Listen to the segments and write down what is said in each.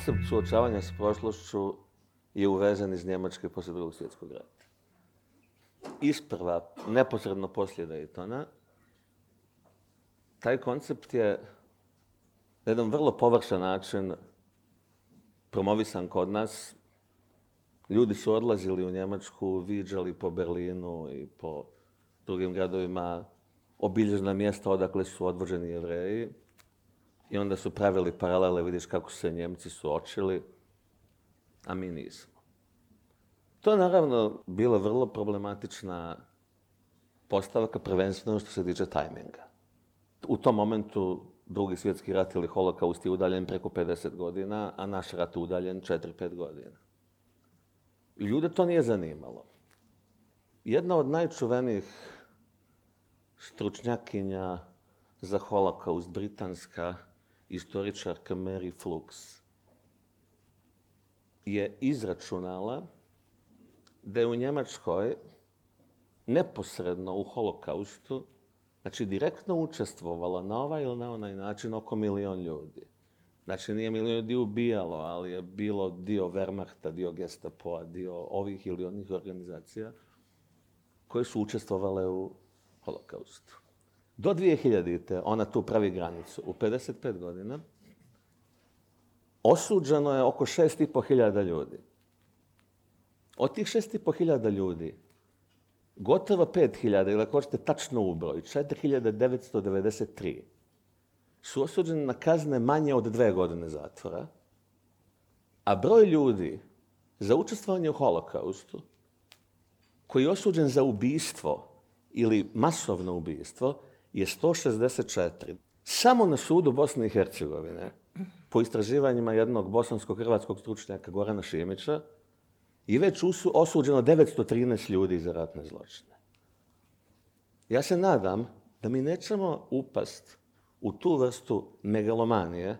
koncept suočavanja s prošlošću je uvezen iz Njemačke poslije drugog svjetskog rata. Isprva, neposredno poslije Daytona, taj koncept je na jedan vrlo površan način promovisan kod nas. Ljudi su odlazili u Njemačku, viđali po Berlinu i po drugim gradovima obilježna mjesta odakle su odvođeni jevreji. I onda su pravili paralele, vidiš kako se Njemci suočili, a mi nismo. To je naravno bila vrlo problematična postavka, prvenstveno što se tiče tajminga. U tom momentu drugi svjetski rat ili holokaust je udaljen preko 50 godina, a naš rat udaljen 4-5 godina. Ljude to nije zanimalo. Jedna od najčuvenijih stručnjakinja za holokaust, britanska istoričarka Mary Flux, je izračunala da je u Njemačkoj neposredno u holokaustu, znači direktno učestvovala na ovaj ili na onaj način oko milion ljudi. Znači nije milion ljudi ubijalo, ali je bilo dio Wehrmachta, dio Gestapoa, dio ovih ili onih organizacija koje su učestvovale u holokaustu. Do 2000. ona tu pravi granicu. U 55 godina osuđeno je oko 6.500 ljudi. Od tih 6.500 ljudi, gotovo 5.000, ili ako hoćete tačno u broj, 4.993, su osuđeni na kazne manje od dve godine zatvora, a broj ljudi za učestvovanje u holokaustu, koji je osuđen za ubijstvo ili masovno ubijstvo, je 164. Samo na sudu Bosne i Hercegovine, po istraživanjima jednog bosansko-hrvatskog stručnjaka Gorana Šimića, je već osuđeno 913 ljudi za ratne zločine. Ja se nadam da mi nećemo upast u tu vrstu megalomanije,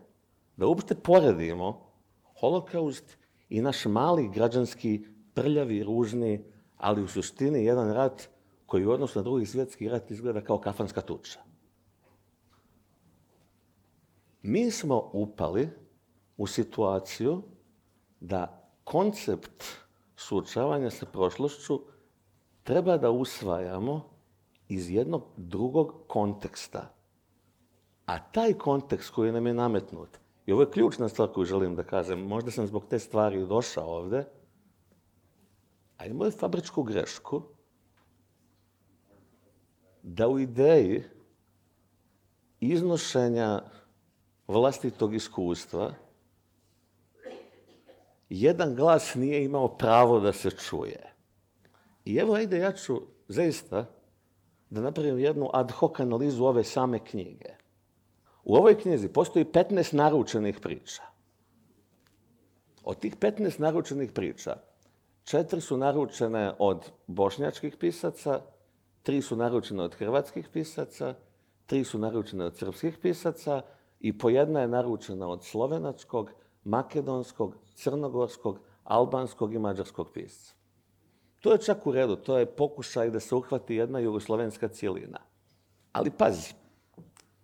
da uopšte poredimo holokaust i naš mali građanski, prljavi, ružni, ali u suštini jedan rat koji u odnosu na drugi svjetski rat izgleda kao kafanska tuča. Mi smo upali u situaciju da koncept suočavanja sa prošlošću treba da usvajamo iz jednog drugog konteksta. A taj kontekst koji nam je nametnut, i ovo je ključna stvar koju želim da kažem, možda sam zbog te stvari došao ovde, a imao je fabričku grešku, da u ideji iznošenja vlastitog iskustva jedan glas nije imao pravo da se čuje. I evo, ajde, ja ću zaista da napravim jednu ad hoc analizu ove same knjige. U ovoj knjizi postoji 15 naručenih priča. Od tih 15 naručenih priča, četiri su naručene od bošnjačkih pisaca, tri su naručene od hrvatskih pisaca, tri su naručene od srpskih pisaca i po jedna je naručena od slovenačkog, makedonskog, crnogorskog, albanskog i mađarskog pisca. To je čak u redu, to je pokušaj da se uhvati jedna jugoslovenska cijelina. Ali pazi,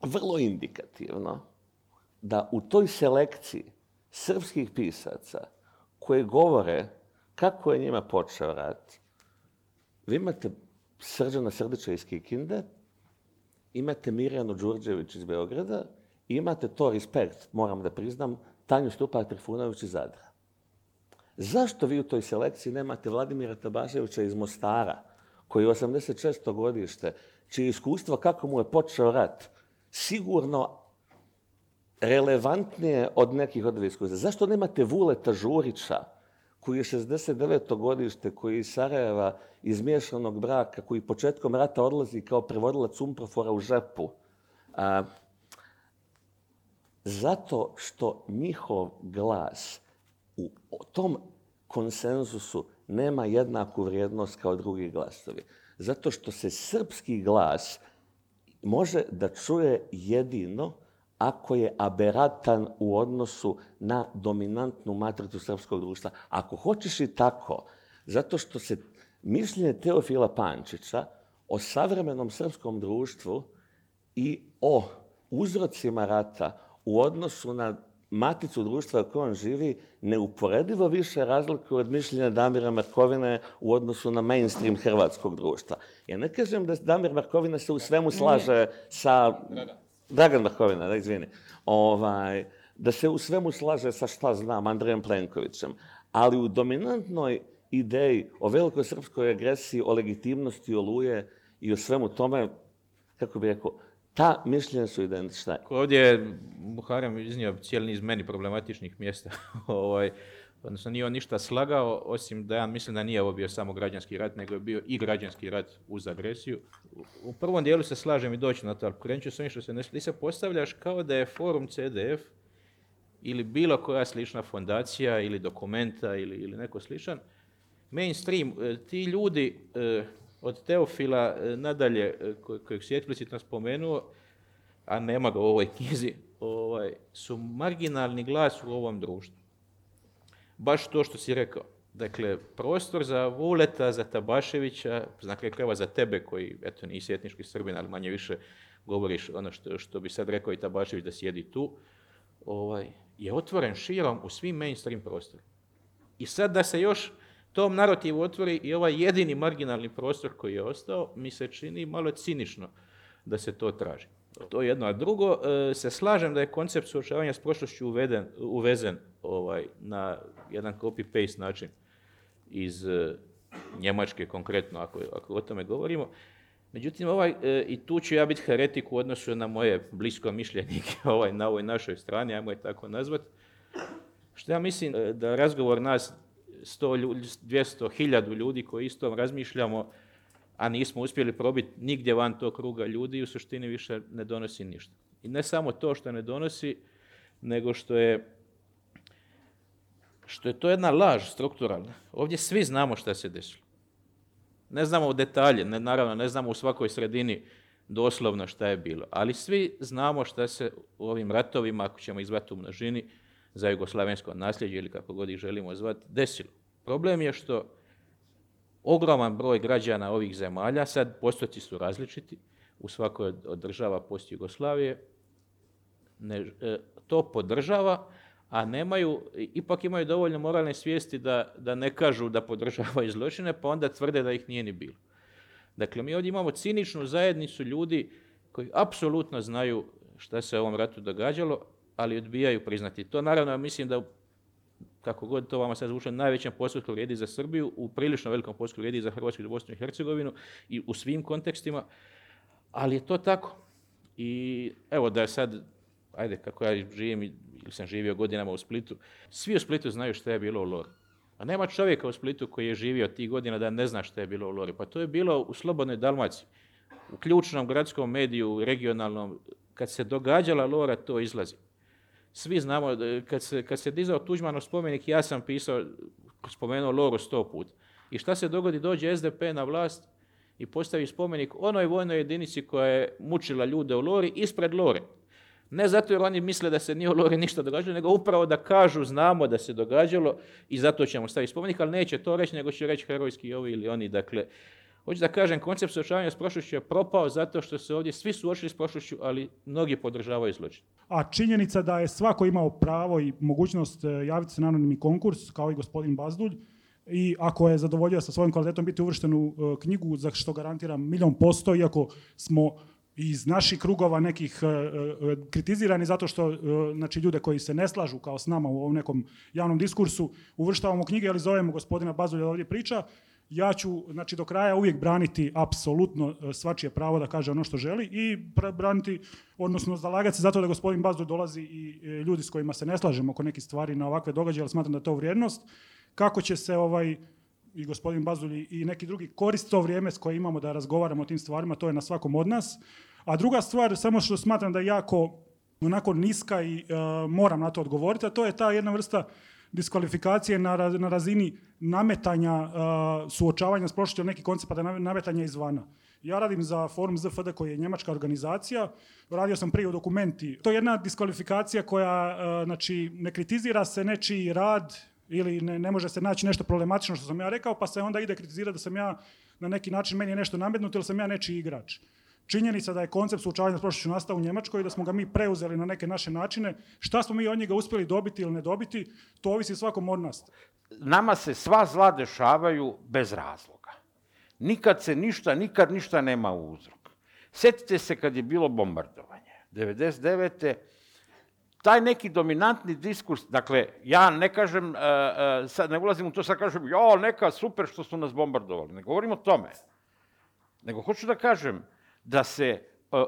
vrlo indikativno da u toj selekciji srpskih pisaca koje govore kako je njima počeo rat, vi imate Srđana Srdića iz Kikinde, imate Mirjanu Đurđević iz Beograda i imate to respekt, moram da priznam, Tanju Stupar Trifunović iz Zadra. Zašto vi u toj selekciji nemate Vladimira Tabaševića iz Mostara, koji je 86. godište, čije iskustvo kako mu je počeo rat, sigurno relevantnije od nekih od. Zašto nemate Vuleta Žurića, koji je 69. godište, koji je iz Sarajeva, iz miješanog braka, koji početkom rata odlazi kao prevodilac umprofora u žepu. A, zato što njihov glas u tom konsenzusu nema jednaku vrijednost kao drugi glasovi. Zato što se srpski glas može da čuje jedino ako je aberatan u odnosu na dominantnu matricu srpskog društva. Ako hoćeš i tako, zato što se mišljenje Teofila Pančića o savremenom srpskom društvu i o uzrocima rata u odnosu na maticu društva u kojem živi neuporedivo više razlikuje od mišljenja Damira Markovine u odnosu na mainstream hrvatskog društva. Ja ne kažem da Damir Markovina se u svemu slaže sa... Dragan Markovina, da izvini. Ovaj, da se u svemu slaže sa šta znam Andrejem Plenkovićem. Ali u dominantnoj ideji o velikoj srpskoj agresiji, o legitimnosti oluje i o svemu tome, kako bi rekao, ta mišljenja su identična. Ovdje je Muharem iznio cijeli niz meni problematičnih mjesta. ovaj, odnosno nije on ništa slagao, osim da ja mislim da nije ovo bio samo građanski rat, nego je bio i građanski rat uz agresiju. U prvom dijelu se slažem i doći na to, ali krenut ću s što se ne ti se postavljaš kao da je forum CDF ili bilo koja slična fondacija ili dokumenta ili, ili neko sličan, mainstream, e, ti ljudi e, od Teofila e, nadalje, kojeg si eksplicitno spomenuo, a nema ga u ovoj knjizi, ovaj, su marginalni glas u ovom društvu. Baš to što si rekao. Dakle, prostor za Vuleta, za Tabaševića, dakle, kreva za tebe koji, eto, nisi etnički srbin, ali manje više govoriš ono što, što bi sad rekao i Tabašević da sjedi tu, ovaj, je otvoren širom u svim mainstream prostorima. I sad da se još tom narativu otvori i ovaj jedini marginalni prostor koji je ostao, mi se čini malo cinično da se to traži. To je jedno. A drugo, e, se slažem da je koncept suočavanja s prošlošću uveden, uvezen ovaj, na jedan copy-paste način iz e, Njemačke konkretno, ako, ako o tome govorimo. Međutim, ovaj, e, i tu ću ja biti heretik u odnosu na moje blisko mišljenike ovaj, na ovoj našoj strani, ajmo je tako nazvat. Što ja mislim da razgovor nas 100 ljudi, 200, hiljadu ljudi koji isto razmišljamo, a nismo uspjeli probiti nigdje van tog kruga ljudi, u suštini više ne donosi ništa. I ne samo to što ne donosi, nego što je što je to jedna laž strukturalna. Ovdje svi znamo šta se desilo. Ne znamo u detalje, ne, naravno ne znamo u svakoj sredini doslovno šta je bilo, ali svi znamo šta se u ovim ratovima, ako ćemo izvati u množini, za jugoslavensko nasljeđe ili kako god ih želimo zvati, desilo. Problem je što ogroman broj građana ovih zemalja, sad postoci su različiti, u svakoj od država post Jugoslavije, ne, e, to podržava, a nemaju, ipak imaju dovoljno moralne svijesti da, da ne kažu da podržavaju zločine, pa onda tvrde da ih nije ni bilo. Dakle, mi ovdje imamo ciničnu zajednicu ljudi koji apsolutno znaju šta se u ovom ratu događalo, ali odbijaju priznati. To naravno mislim da kako god to vama sad zvuče, najvećem postotku vrijedi za Srbiju, u prilično velikom postotku vrijedi za Hrvatsku i Bosnu i Hercegovinu i u svim kontekstima, ali je to tako. I evo da sad, ajde, kako ja živim ili sam živio godinama u Splitu, svi u Splitu znaju što je bilo u Lori. A nema čovjeka u Splitu koji je živio tih godina da ne zna što je bilo u Lori. Pa to je bilo u Slobodnoj Dalmaciji, u ključnom gradskom mediju, regionalnom, kad se događala Lora, to izlazi svi znamo, kad se, kad se dizao Tuđmanov spomenik, ja sam pisao, spomenuo Loru sto put. I šta se dogodi, dođe SDP na vlast i postavi spomenik onoj vojnoj jedinici koja je mučila ljude u Lori ispred Lore. Ne zato jer oni misle da se nije u Lori ništa događalo, nego upravo da kažu znamo da se događalo i zato ćemo staviti spomenik, ali neće to reći, nego će reći herojski ovi ili oni. Dakle, Hoću da kažem, koncept suočavanja s prošlošću je propao zato što se ovdje svi suočili s prošlošću, ali mnogi podržavaju zločin. A činjenica da je svako imao pravo i mogućnost e, javiti se na anonimni konkurs, kao i gospodin Bazdulj, i ako je zadovoljio sa svojom kvalitetom biti uvršten u e, knjigu za što garantiram milion posto, iako smo iz naših krugova nekih e, kritizirani zato što znači, ljude koji se ne slažu kao s nama u ovom nekom javnom diskursu uvrštavamo knjige, ali zovemo gospodina Bazulja da ovdje priča, ja ću znači, do kraja uvijek braniti apsolutno e, svačije pravo da kaže ono što želi i braniti, odnosno zalagati se zato da gospodin Bazdu dolazi i e, ljudi s kojima se ne slažemo oko nekih stvari na ovakve događaje, ali smatram da je to vrijednost. Kako će se ovaj, i gospodin Bazulj i neki drugi koristiti to vrijeme s kojim imamo da razgovaramo o tim stvarima, to je na svakom od nas. A druga stvar, samo što smatram da je jako onako niska i e, moram na to odgovoriti, a to je ta jedna vrsta diskvalifikacije na, na razini nametanja, suočavanja s prošlošću neki koncept nametanja izvana. Ja radim za forum ZFD koji je njemačka organizacija, radio sam prije u dokumenti. To je jedna diskvalifikacija koja znači, ne kritizira se nečiji rad ili ne, ne može se naći nešto problematično što sam ja rekao, pa se onda ide kritizirati da sam ja na neki način, meni je nešto nametnuto ili sam ja nečiji igrač. Činjenica da je koncept suočavanja s prošlošću nastao u Njemačkoj i da smo ga mi preuzeli na neke naše načine. Šta smo mi od njega uspjeli dobiti ili ne dobiti, to ovisi svakom od nas. Nama se sva zla dešavaju bez razloga. Nikad se ništa, nikad ništa nema uzrok. Sjetite se kad je bilo bombardovanje. 99. Taj neki dominantni diskurs, dakle, ja ne kažem, e, e, sad ne ulazim u to, sad kažem, jo, neka, super što su nas bombardovali. Ne govorim o tome. Nego hoću da kažem da se e,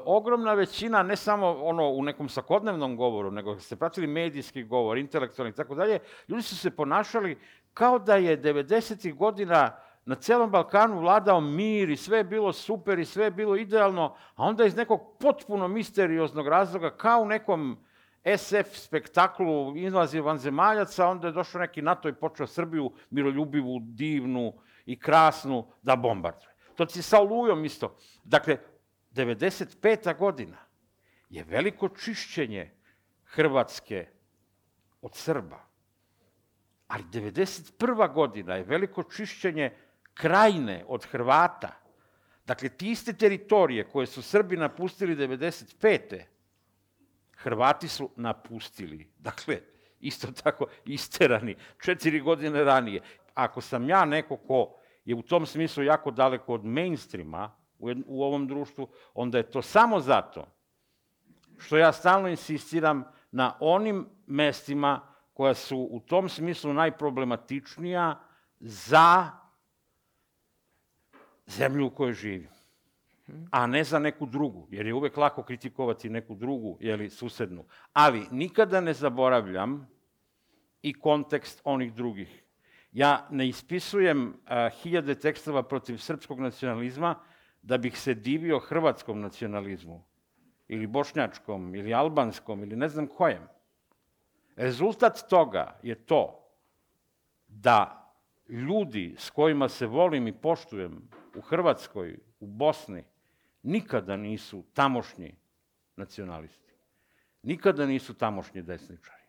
ogromna većina, ne samo ono u nekom svakodnevnom govoru, nego ste pratili medijski govor, intelektualni i tako dalje, ljudi su se ponašali kao da je 90. godina na celom Balkanu vladao mir i sve je bilo super i sve je bilo idealno, a onda iz nekog potpuno misterioznog razloga, kao u nekom SF spektaklu invazije vanzemaljaca, onda je došao neki NATO i počeo Srbiju miroljubivu, divnu i krasnu da bombarduje. To ti sa olujom isto. Dakle, 95. godina je veliko čišćenje Hrvatske od Srba. Ali 91. godina je veliko čišćenje krajine od Hrvata. Dakle, ti iste teritorije koje su Srbi napustili 95. Hrvati su napustili. Dakle, isto tako isterani četiri godine ranije. Ako sam ja neko ko je u tom smislu jako daleko od mainstreama u, ovom društvu, onda je to samo zato što ja stalno insistiram na onim mestima koja su u tom smislu najproblematičnija za zemlju u kojoj živim, a ne za neku drugu, jer je uvek lako kritikovati neku drugu, jeli, susednu. Ali nikada ne zaboravljam i kontekst onih drugih. Ja ne ispisujem a, hiljade tekstova protiv srpskog nacionalizma da bih se divio hrvatskom nacionalizmu, ili bošnjačkom, ili albanskom, ili ne znam kojem. Rezultat toga je to da ljudi s kojima se volim i poštujem u Hrvatskoj, u Bosni, nikada nisu tamošnji nacionalisti. Nikada nisu tamošnji desničari.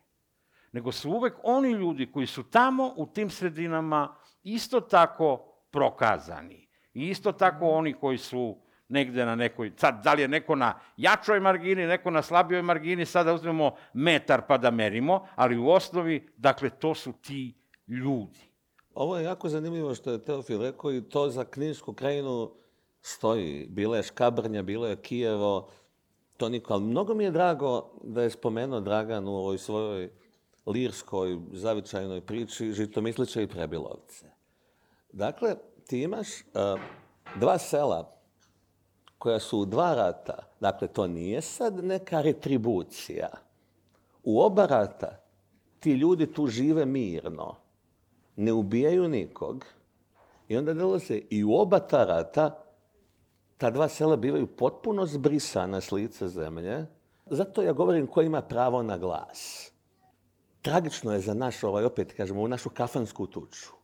Nego su uvek oni ljudi koji su tamo u tim sredinama isto tako prokazani. I isto tako oni koji su negde na nekoj, sad da li je neko na jačoj margini, neko na slabijoj margini, sada uzmemo metar pa da merimo, ali u osnovi, dakle, to su ti ljudi. Ovo je jako zanimljivo što je Teofil rekao i to za Kninsku krajinu stoji. Bila je Škabrnja, bilo je Kijevo, to niko. Ali mnogo mi je drago da je spomenuo Dragan u ovoj svojoj lirskoj, zavičajnoj priči Žitomisliće i Prebilovce. Dakle, ti imaš uh, dva sela koja su u dva rata. Dakle, to nije sad neka retribucija. U oba rata ti ljudi tu žive mirno ne ubijaju nikog i onda delo se i u oba ta rata ta dva sela bivaju potpuno zbrisana s lica zemlje. Zato ja govorim ko ima pravo na glas. Tragično je za naš, ovaj, opet kažemo, u našu kafansku tuču.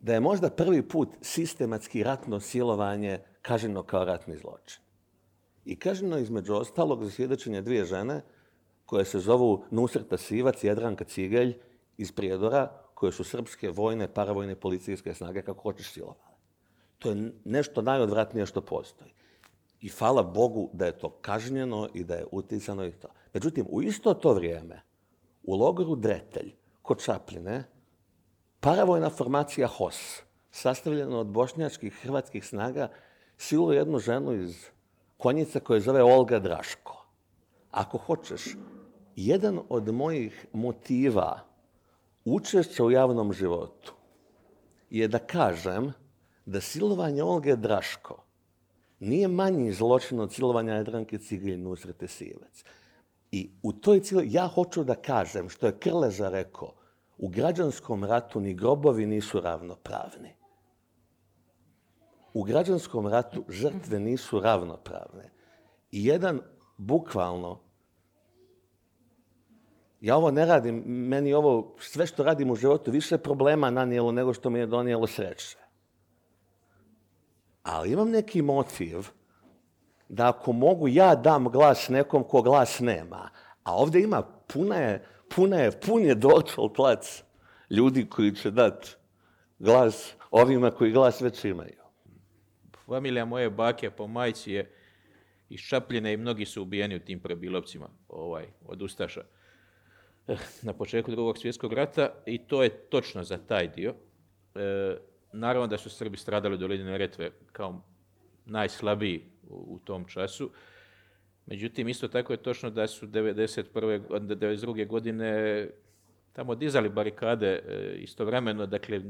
Da je možda prvi put sistematski ratno silovanje kaženo kao ratni zločin. I kaženo između ostalog za svjedočenje dvije žene koje se zovu Nusrta Sivac i Jadranka Cigelj iz Prijedora, koje su srpske vojne, paravojne, policijske snage, kako hoćeš silovale. To je nešto najodvratnije što postoji. I hvala Bogu da je to kažnjeno i da je uticano i to. Međutim, u isto to vrijeme, u logoru Dretelj, kod Čapline, paravojna formacija HOS, sastavljena od bošnjačkih hrvatskih snaga, siluje jednu ženu iz konjica koja zove Olga Draško. Ako hoćeš, jedan od mojih motiva učešća u javnom životu je da kažem da silovanje Olge Draško nije manji zločin od silovanja Jadranke Cigelj Nusrete Sivac. I u toj cijeli, ja hoću da kažem, što je Krleža rekao, u građanskom ratu ni grobovi nisu ravnopravni. U građanskom ratu žrtve nisu ravnopravne. I jedan, bukvalno, ja ovo ne radim, meni ovo, sve što radim u životu, više problema nanijelo nego što mi je donijelo sreće. Ali imam neki motiv da ako mogu ja dam glas nekom ko glas nema, a ovde ima puna je, puna je, pun je dočal plac ljudi koji će dat glas ovima koji glas već imaju. familija moje bake po majci je iz Čapljine i mnogi su ubijeni u tim prebilovcima ovaj, od Ustaša eh, na početku drugog svjetskog rata i to je točno za taj dio. E, naravno da su Srbi stradali u dolini Neretve kao najslabiji u, tom času. Međutim, isto tako je točno da su 91. 92. godine tamo dizali barikade e, istovremeno, dakle,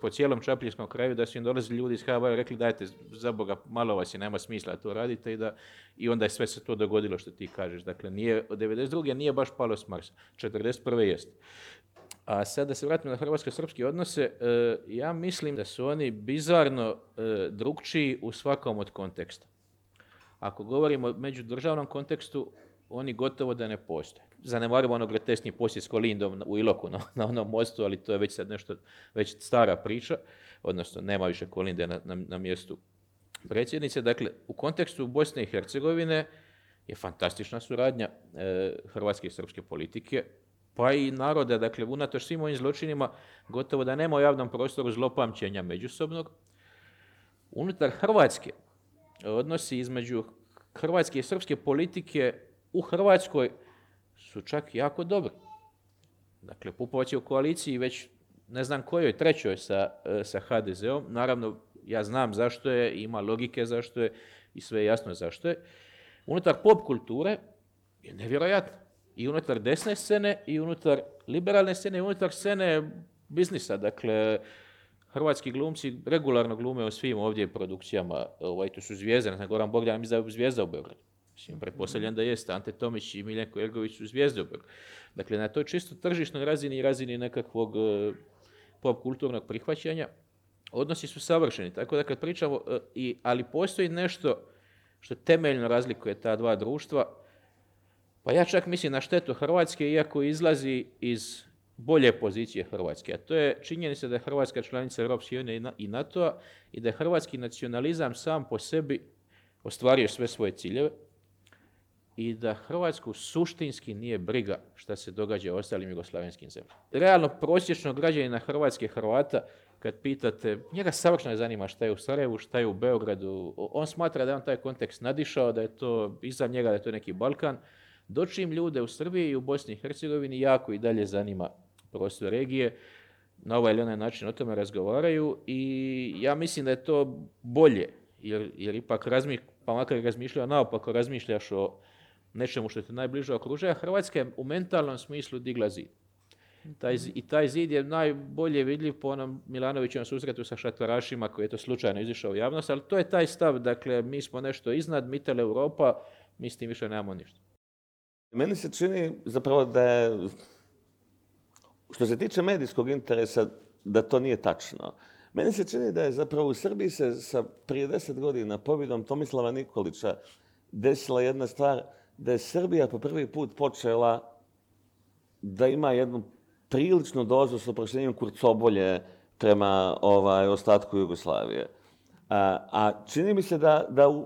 po, cijelom Čapljinskom kraju, da su im dolazili ljudi iz HBA i rekli dajte, za Boga, malo vas je, nema smisla to radite i, da, i onda je sve se to dogodilo što ti kažeš. Dakle, nije, od 92. nije baš palo s Marsa, 41. jest. A sad da se vratimo na hrvatsko-srpske odnose, e, ja mislim da su oni bizarno e, drugčiji u svakom od konteksta. Ako govorimo o međudržavnom kontekstu, oni gotovo da ne postoje. Zanemarimo ono grotesni posjet s Kolindom u Iloku na, na, onom mostu, ali to je već sad nešto, već stara priča, odnosno nema više Kolinde na, na, mjestu predsjednice. Dakle, u kontekstu Bosne i Hercegovine je fantastična suradnja e, hrvatske i srpske politike, pa i naroda, dakle, unatoč svim ovim zločinima, gotovo da nema u javnom prostoru zlopamćenja međusobnog. Unutar Hrvatske odnosi između hrvatske i srpske politike u Hrvatskoj su čak jako dobri. Dakle, Pupovac je u koaliciji već ne znam kojoj, trećoj sa, e, sa HDZ-om. Naravno, ja znam zašto je, ima logike zašto je i sve je jasno zašto je. Unutar pop kulture je nevjerojatno. I unutar desne scene, i unutar liberalne scene, i unutar scene biznisa. Dakle, hrvatski glumci regularno glume u svim ovdje produkcijama. Ovaj, to su zvijezde, ne Goran Bogdan, mislim da je zvijezda u Beogradu. Mislim, pretpostavljam da jeste. Ante Tomić i Miljenko Ergović su zvijezde u Beogradu. Dakle, na toj čisto tržišnoj razini i razini nekakvog e, pop kulturnog prihvaćanja, odnosi su savršeni. Tako da kad pričamo, e, i, ali postoji nešto što temeljno razlikuje ta dva društva, pa ja čak mislim na štetu Hrvatske, iako izlazi iz bolje pozicije Hrvatske. A to je činjenica da je Hrvatska članica Europske unije i NATO-a i da je hrvatski nacionalizam sam po sebi ostvario sve svoje ciljeve i da Hrvatsku suštinski nije briga šta se događa u ostalim jugoslavenskim zemljama. Realno prosječno građanina Hrvatske Hrvata kad pitate, njega savršeno zanima šta je u Sarajevu, šta je u Beogradu, on smatra da je on taj kontekst nadišao, da je to iza njega, da je to neki Balkan, dočim ljude u Srbiji i u Bosni i Hercegovini jako i dalje zanima prostor regije, na ovaj ili onaj način o tome razgovaraju i ja mislim da je to bolje, jer, jer ipak razmi, pa makar razmišljao naopako, razmišljaš o nečemu što te najbliže okružuje, Hrvatska je u mentalnom smislu digla zid. Taj, I taj zid je najbolje vidljiv po onom Milanovićevom susretu sa šatorašima koji je to slučajno izišao u javnost, ali to je taj stav, dakle mi smo nešto iznad, mitel Europa, mi s tim više nemamo ništa. Meni se čini zapravo da je što se tiče medijskog interesa, da to nije tačno. Meni se čini da je zapravo u Srbiji se sa prije deset godina pobjedom Tomislava Nikolića desila jedna stvar da je Srbija po prvi put počela da ima jednu priličnu dozu s oproštenjem kurcobolje prema ovaj, ostatku Jugoslavije. A, a čini mi se da, da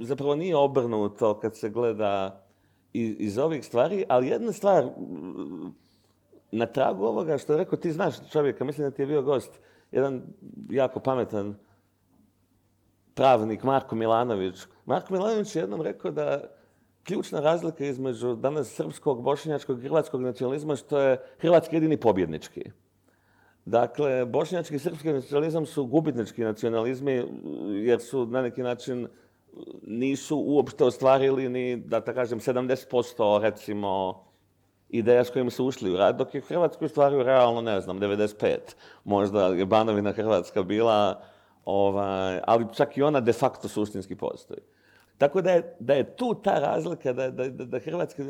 zapravo nije obrnuto kad se gleda iz, iz ovih stvari, ali jedna stvar na tragu ovoga što je rekao, ti znaš čovjeka, mislim da ti je bio gost, jedan jako pametan pravnik, Marko Milanović. Marko Milanović je jednom rekao da ključna razlika između danas srpskog, bošnjačkog hrvatskog nacionalizma što je hrvatski jedini pobjednički. Dakle, bošnjački i srpski nacionalizam su gubitnički nacionalizmi jer su na neki način nisu uopšte ostvarili ni, da tako kažem, 70% recimo ideja s kojim su ušli u rad, dok je u Hrvatskoj stvaraju realno, ne znam, 95. Možda je Banovina Hrvatska bila, ovaj, ali čak i ona de facto suštinski postoji. Tako da je, da je tu ta razlika da, da, da Hrvatska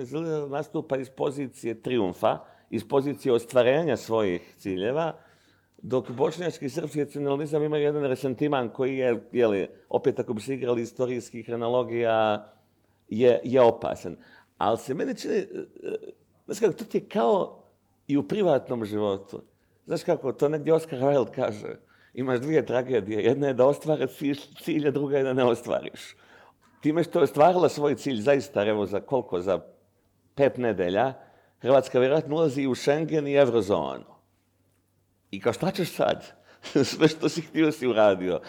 nastupa iz pozicije triumfa, iz pozicije ostvarenja svojih ciljeva, dok bošnjački i srpski nacionalizam imaju jedan resentiman koji je, jeli, opet ako bi se igrali istorijskih hronologija, je, je opasan. Ali se meni čini, Znaš kako, to ti je kao i u privatnom životu. Znaš kako, to negdje Oscar Wilde kaže. Imaš dvije tragedije. Jedna je da ostvare cilj, a druga je da ne ostvariš. Time što je ostvarila svoj cilj, zaista, evo za koliko, za pet nedelja, Hrvatska vjerojatno ulazi i u Schengen i Eurozonu. I kao šta ćeš sad? Sve što si htio si uradio.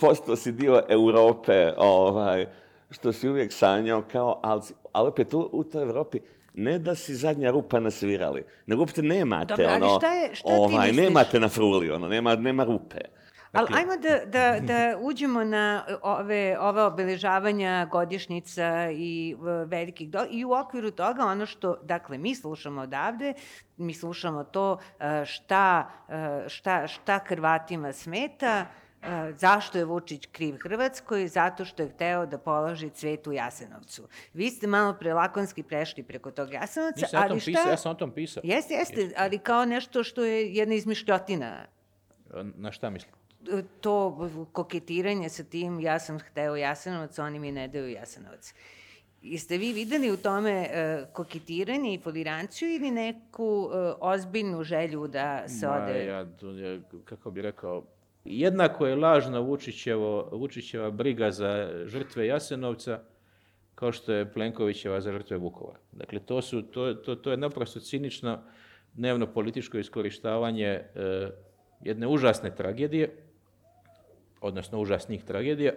Postao si dio Europe, ovaj, što si uvijek sanjao kao, ali, ali opet u, u toj Europi ne da si zadnja rupa nasvirali, nego uopšte nemate, Dobro, ali ono, šta je- šta ovaj, nemate na fruli, ono, nema, nema rupe. Ali ajmo da, da, da uđemo na ove, ove obeležavanja godišnjica i velikih do... i u okviru toga ono što, dakle, mi slušamo odavde, mi slušamo to e, šta, e, šta, šta Hrvatima smeta, zašto je Vučić kriv Hrvatskoj, zato što je hteo da položi cvet u Jasenovcu. Vi ste malo pre lakonski prešli preko tog Jasenovca, Nisam ja ali šta... pisao, ja sam o tom pisao. Jeste, jeste, ali kao nešto što je jedna izmišljotina Na šta mislim? to koketiranje sa tim, ja sam hteo Jasenovac, oni mi ne daju Jasenovac. Jeste vi videli u tome e, koketiranje i foliranciju ili neku e, ozbiljnu želju da se Ma, ode? ja, je, kako bi rekao, jednako je lažna Vučićevo, Vučićeva briga za žrtve Jasenovca, kao što je Plenkovićeva za žrtve Vukovara. Dakle, to, su, to, to, to je naprosto cinično dnevno političko iskorištavanje e, jedne užasne tragedije, odnosno užasnih tragedija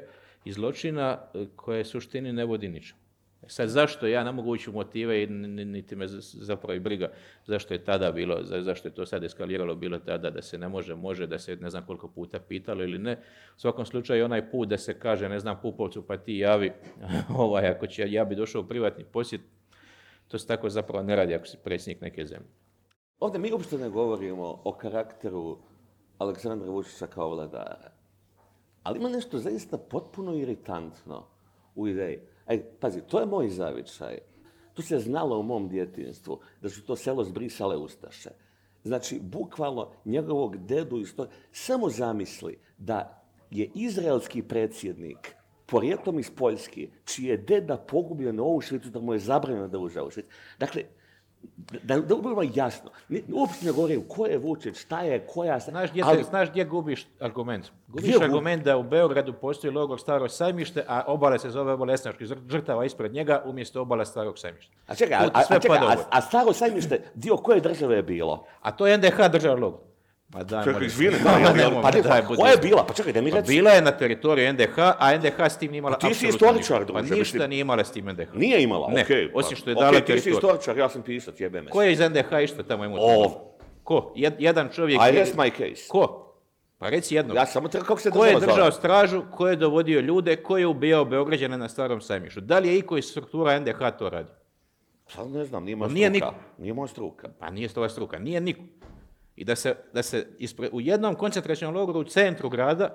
i zločina e, koje suštini ne vodi ničemu. E Sad zašto ja ne mogu ući u motive i ni- niti me zapravo i briga zašto je tada bilo, za- zašto je to sad eskaliralo bilo tada da se ne može, može, da se ne znam koliko puta pitalo ili ne. U svakom slučaju onaj put da se kaže ne znam Pupovcu pa ti javi, ovaj, ako će, ja bi došao u privatni posjet, to se tako zapravo ne radi ako si predsjednik neke zemlje. Ovdje mi uopšte ne govorimo o karakteru Aleksandra Vučića kao vladara. Ali ima nešto zaista potpuno iritantno u ideji. Aj, pazi, to je moj zavičaj. Tu se znalo u mom djetinstvu da su to selo zbrisale Ustaše. Znači, bukvalno njegovog dedu iz to... Samo zamisli da je izraelski predsjednik porijeklom iz Poljske, čiji je deda pogubljen u Auschwitzu, da mu je zabranjeno da uđe u Auschwitz. Dakle, da, da budemo jasno, ne, uopšte ne govorim ko je Vučić, šta je, koja... Znaš gdje, ali- znaš gdje gubiš argument? Gubiš Gdje gu- argument da u Beogradu postoji logor Staro sajmište, a obala se zove Esnaških žrtava ispred njega umjesto obala Starog sajmišta. A čekaj, a, a, sve a, a staro sajmište, dio koje države je bilo? A to je NDH država logor. Pa daj, Čekaj, izvini, Pa, da, me, pa, ne, daj, pa, koja je bila? Pa čekaj, da mi Pa reci. bila je na teritoriju NDH, a NDH s tim nije imala Pa ti si apsolutno istoričar, ništa. Pa druže, ništa nije imala s tim NDH. Nije imala, Ne, okej. osim što je dala ti si istoričar, ja sam pisac, jebe me. Ko je iz NDH išta tamo imao? O. Ko? Jed- jedan čovjek... I rest my case. Ko? Pa reci jednog. Ja samo treba, kako se Ko je držao stražu, ko je dovodio ljude, ko je ubijao Beograđane na starom sajmištu? Da li je iko iz struktura NDH to radi? Pa ne znam, nije moja Nije struka. niko. Nije moja struka. Pa nije to ova struka, nije niko. I da se, da se ispre- u jednom koncentračnom logoru u centru grada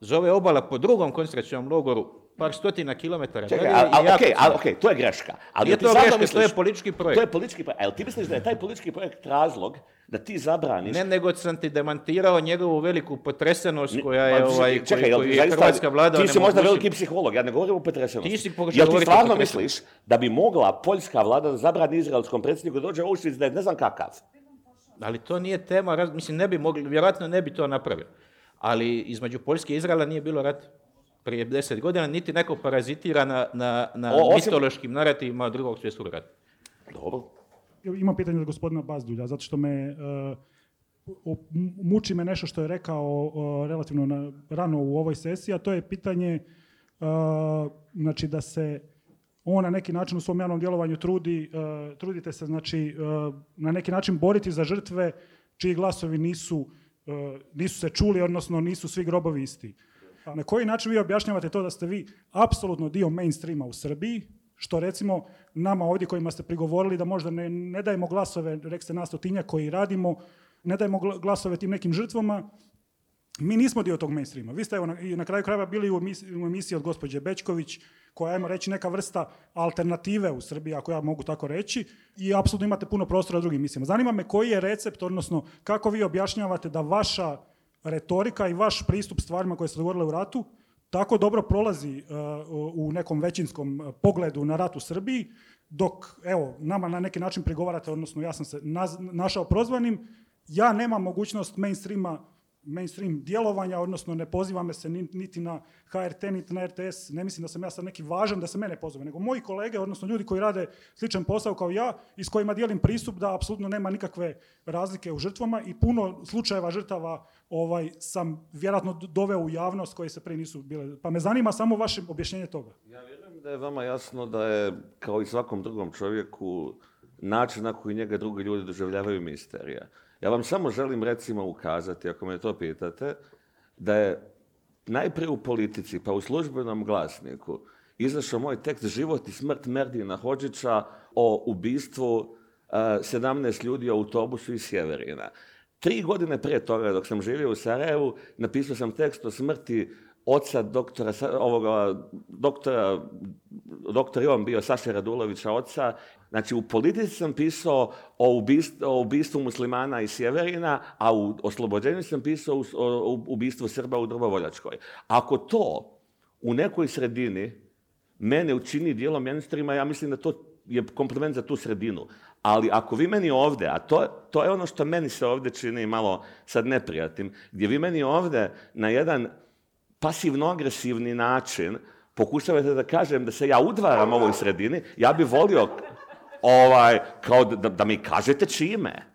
zove obala po drugom koncentračnom logoru par stotina kilometara Čekaj, ali je al, jako okej, al, crno. okej, to je greška. Ali Nije ti to greška, to je misliš- politički projekt. To je politički projekt. A jel ti misliš da je taj politički projekt razlog da ti zabraniš Ne, nego sam ti demantirao njegovu veliku potresenost koja je, ovaj, čekaj, koju, je Hrvatska vlada Ti si možda veliki psiholog, ja ne govorim o potresenosti. Ti si Jel ti stvarno misliš da bi mogla poljska vlada da zabrani izraelskom predsjedniku dođe u Auschwitz da je ne znam kakav? Ali to nije tema, mislim ne bi mogli, vjerojatno ne bi to napravili. Ali između Poljske i Izraela nije bilo rat prije deset godina, niti neko parazitira na, na, na O, osim- mitološkim narativima drugog svjetskog rata. Dobro. Imam pitanje za gospodina Bazdulja, zato što me m- muči me nešto što je rekao o, relativno na- rano u ovoj sesiji, a to je pitanje e, znači da se on na neki način u svom javnom djelovanju trudi, e, trudite se znači e, na neki način boriti za žrtve čiji glasovi nisu, e, nisu se čuli, odnosno nisu svi grobovi isti. Na koji način vi objašnjavate to da ste vi apsolutno dio mainstreama u Srbiji, što recimo nama ovdje kojima ste prigovorili da možda ne, ne dajemo glasove, rekli ste nas stotinjak koji radimo, ne dajemo gla- glasove tim nekim žrtvama, mi nismo dio tog mainstreama. Vi ste evo, na, i na kraju krajeva bili u emisiji, u emisiji od gospođe Bečković, koja ajmo reći, neka vrsta alternative u Srbiji, ako ja mogu tako reći, i apsolutno imate puno prostora drugim emisijama. Zanima me koji je recept, odnosno kako vi objašnjavate da vaša retorika i vaš pristup stvarima koje ste dogovorile u ratu tako dobro prolazi uh, u nekom većinskom uh, pogledu na rat u Srbiji, dok, evo, nama na neki način prigovarate, odnosno ja sam se naz- našao prozvanim, ja nemam mogućnost mainstreama mainstream djelovanja, odnosno ne poziva me se niti na HRT, niti na RTS, ne mislim da sam ja sad neki važan da se mene pozove, nego moji kolege, odnosno ljudi koji rade sličan posao kao ja i s kojima dijelim pristup da apsolutno nema nikakve razlike u žrtvama i puno slučajeva žrtava ovaj, sam vjerojatno doveo u javnost koji se prije nisu bile. Pa me zanima samo vaše objašnjenje toga. Ja vjerujem da je vama jasno da je, kao i svakom drugom čovjeku, način na koji njega drugi ljudi doživljavaju misterija. Ja vam samo želim recimo ukazati, ako me to pitate, da je najprije u politici, pa u službenom glasniku, izašao moj tekst Život i smrt Merdina Hođića o ubistvu 17 ljudi u autobusu iz Sjeverina. Tri godine prije toga, dok sam živio u Sarajevu, napisao sam tekst o smrti oca doktora, ovoga, doktora, doktor Jovan bio Saša Radulovića oca. Znači, u politici sam pisao o ubistvu, o ubistvu muslimana iz Sjeverina, a u oslobođenju sam pisao o ubistvu Srba u Drvovoljačkoj. Ako to u nekoj sredini mene učini dijelom ministrima, ja mislim da to je kompliment za tu sredinu. Ali ako vi meni ovdje, a to, to je ono što meni se ovdje čini malo sad neprijatnim, gdje vi meni ovdje na jedan pasivno-agresivni način pokušavate da kažem da se ja udvaram ovoj sredini, ja bih volio ovaj, kao da, da mi kažete čime.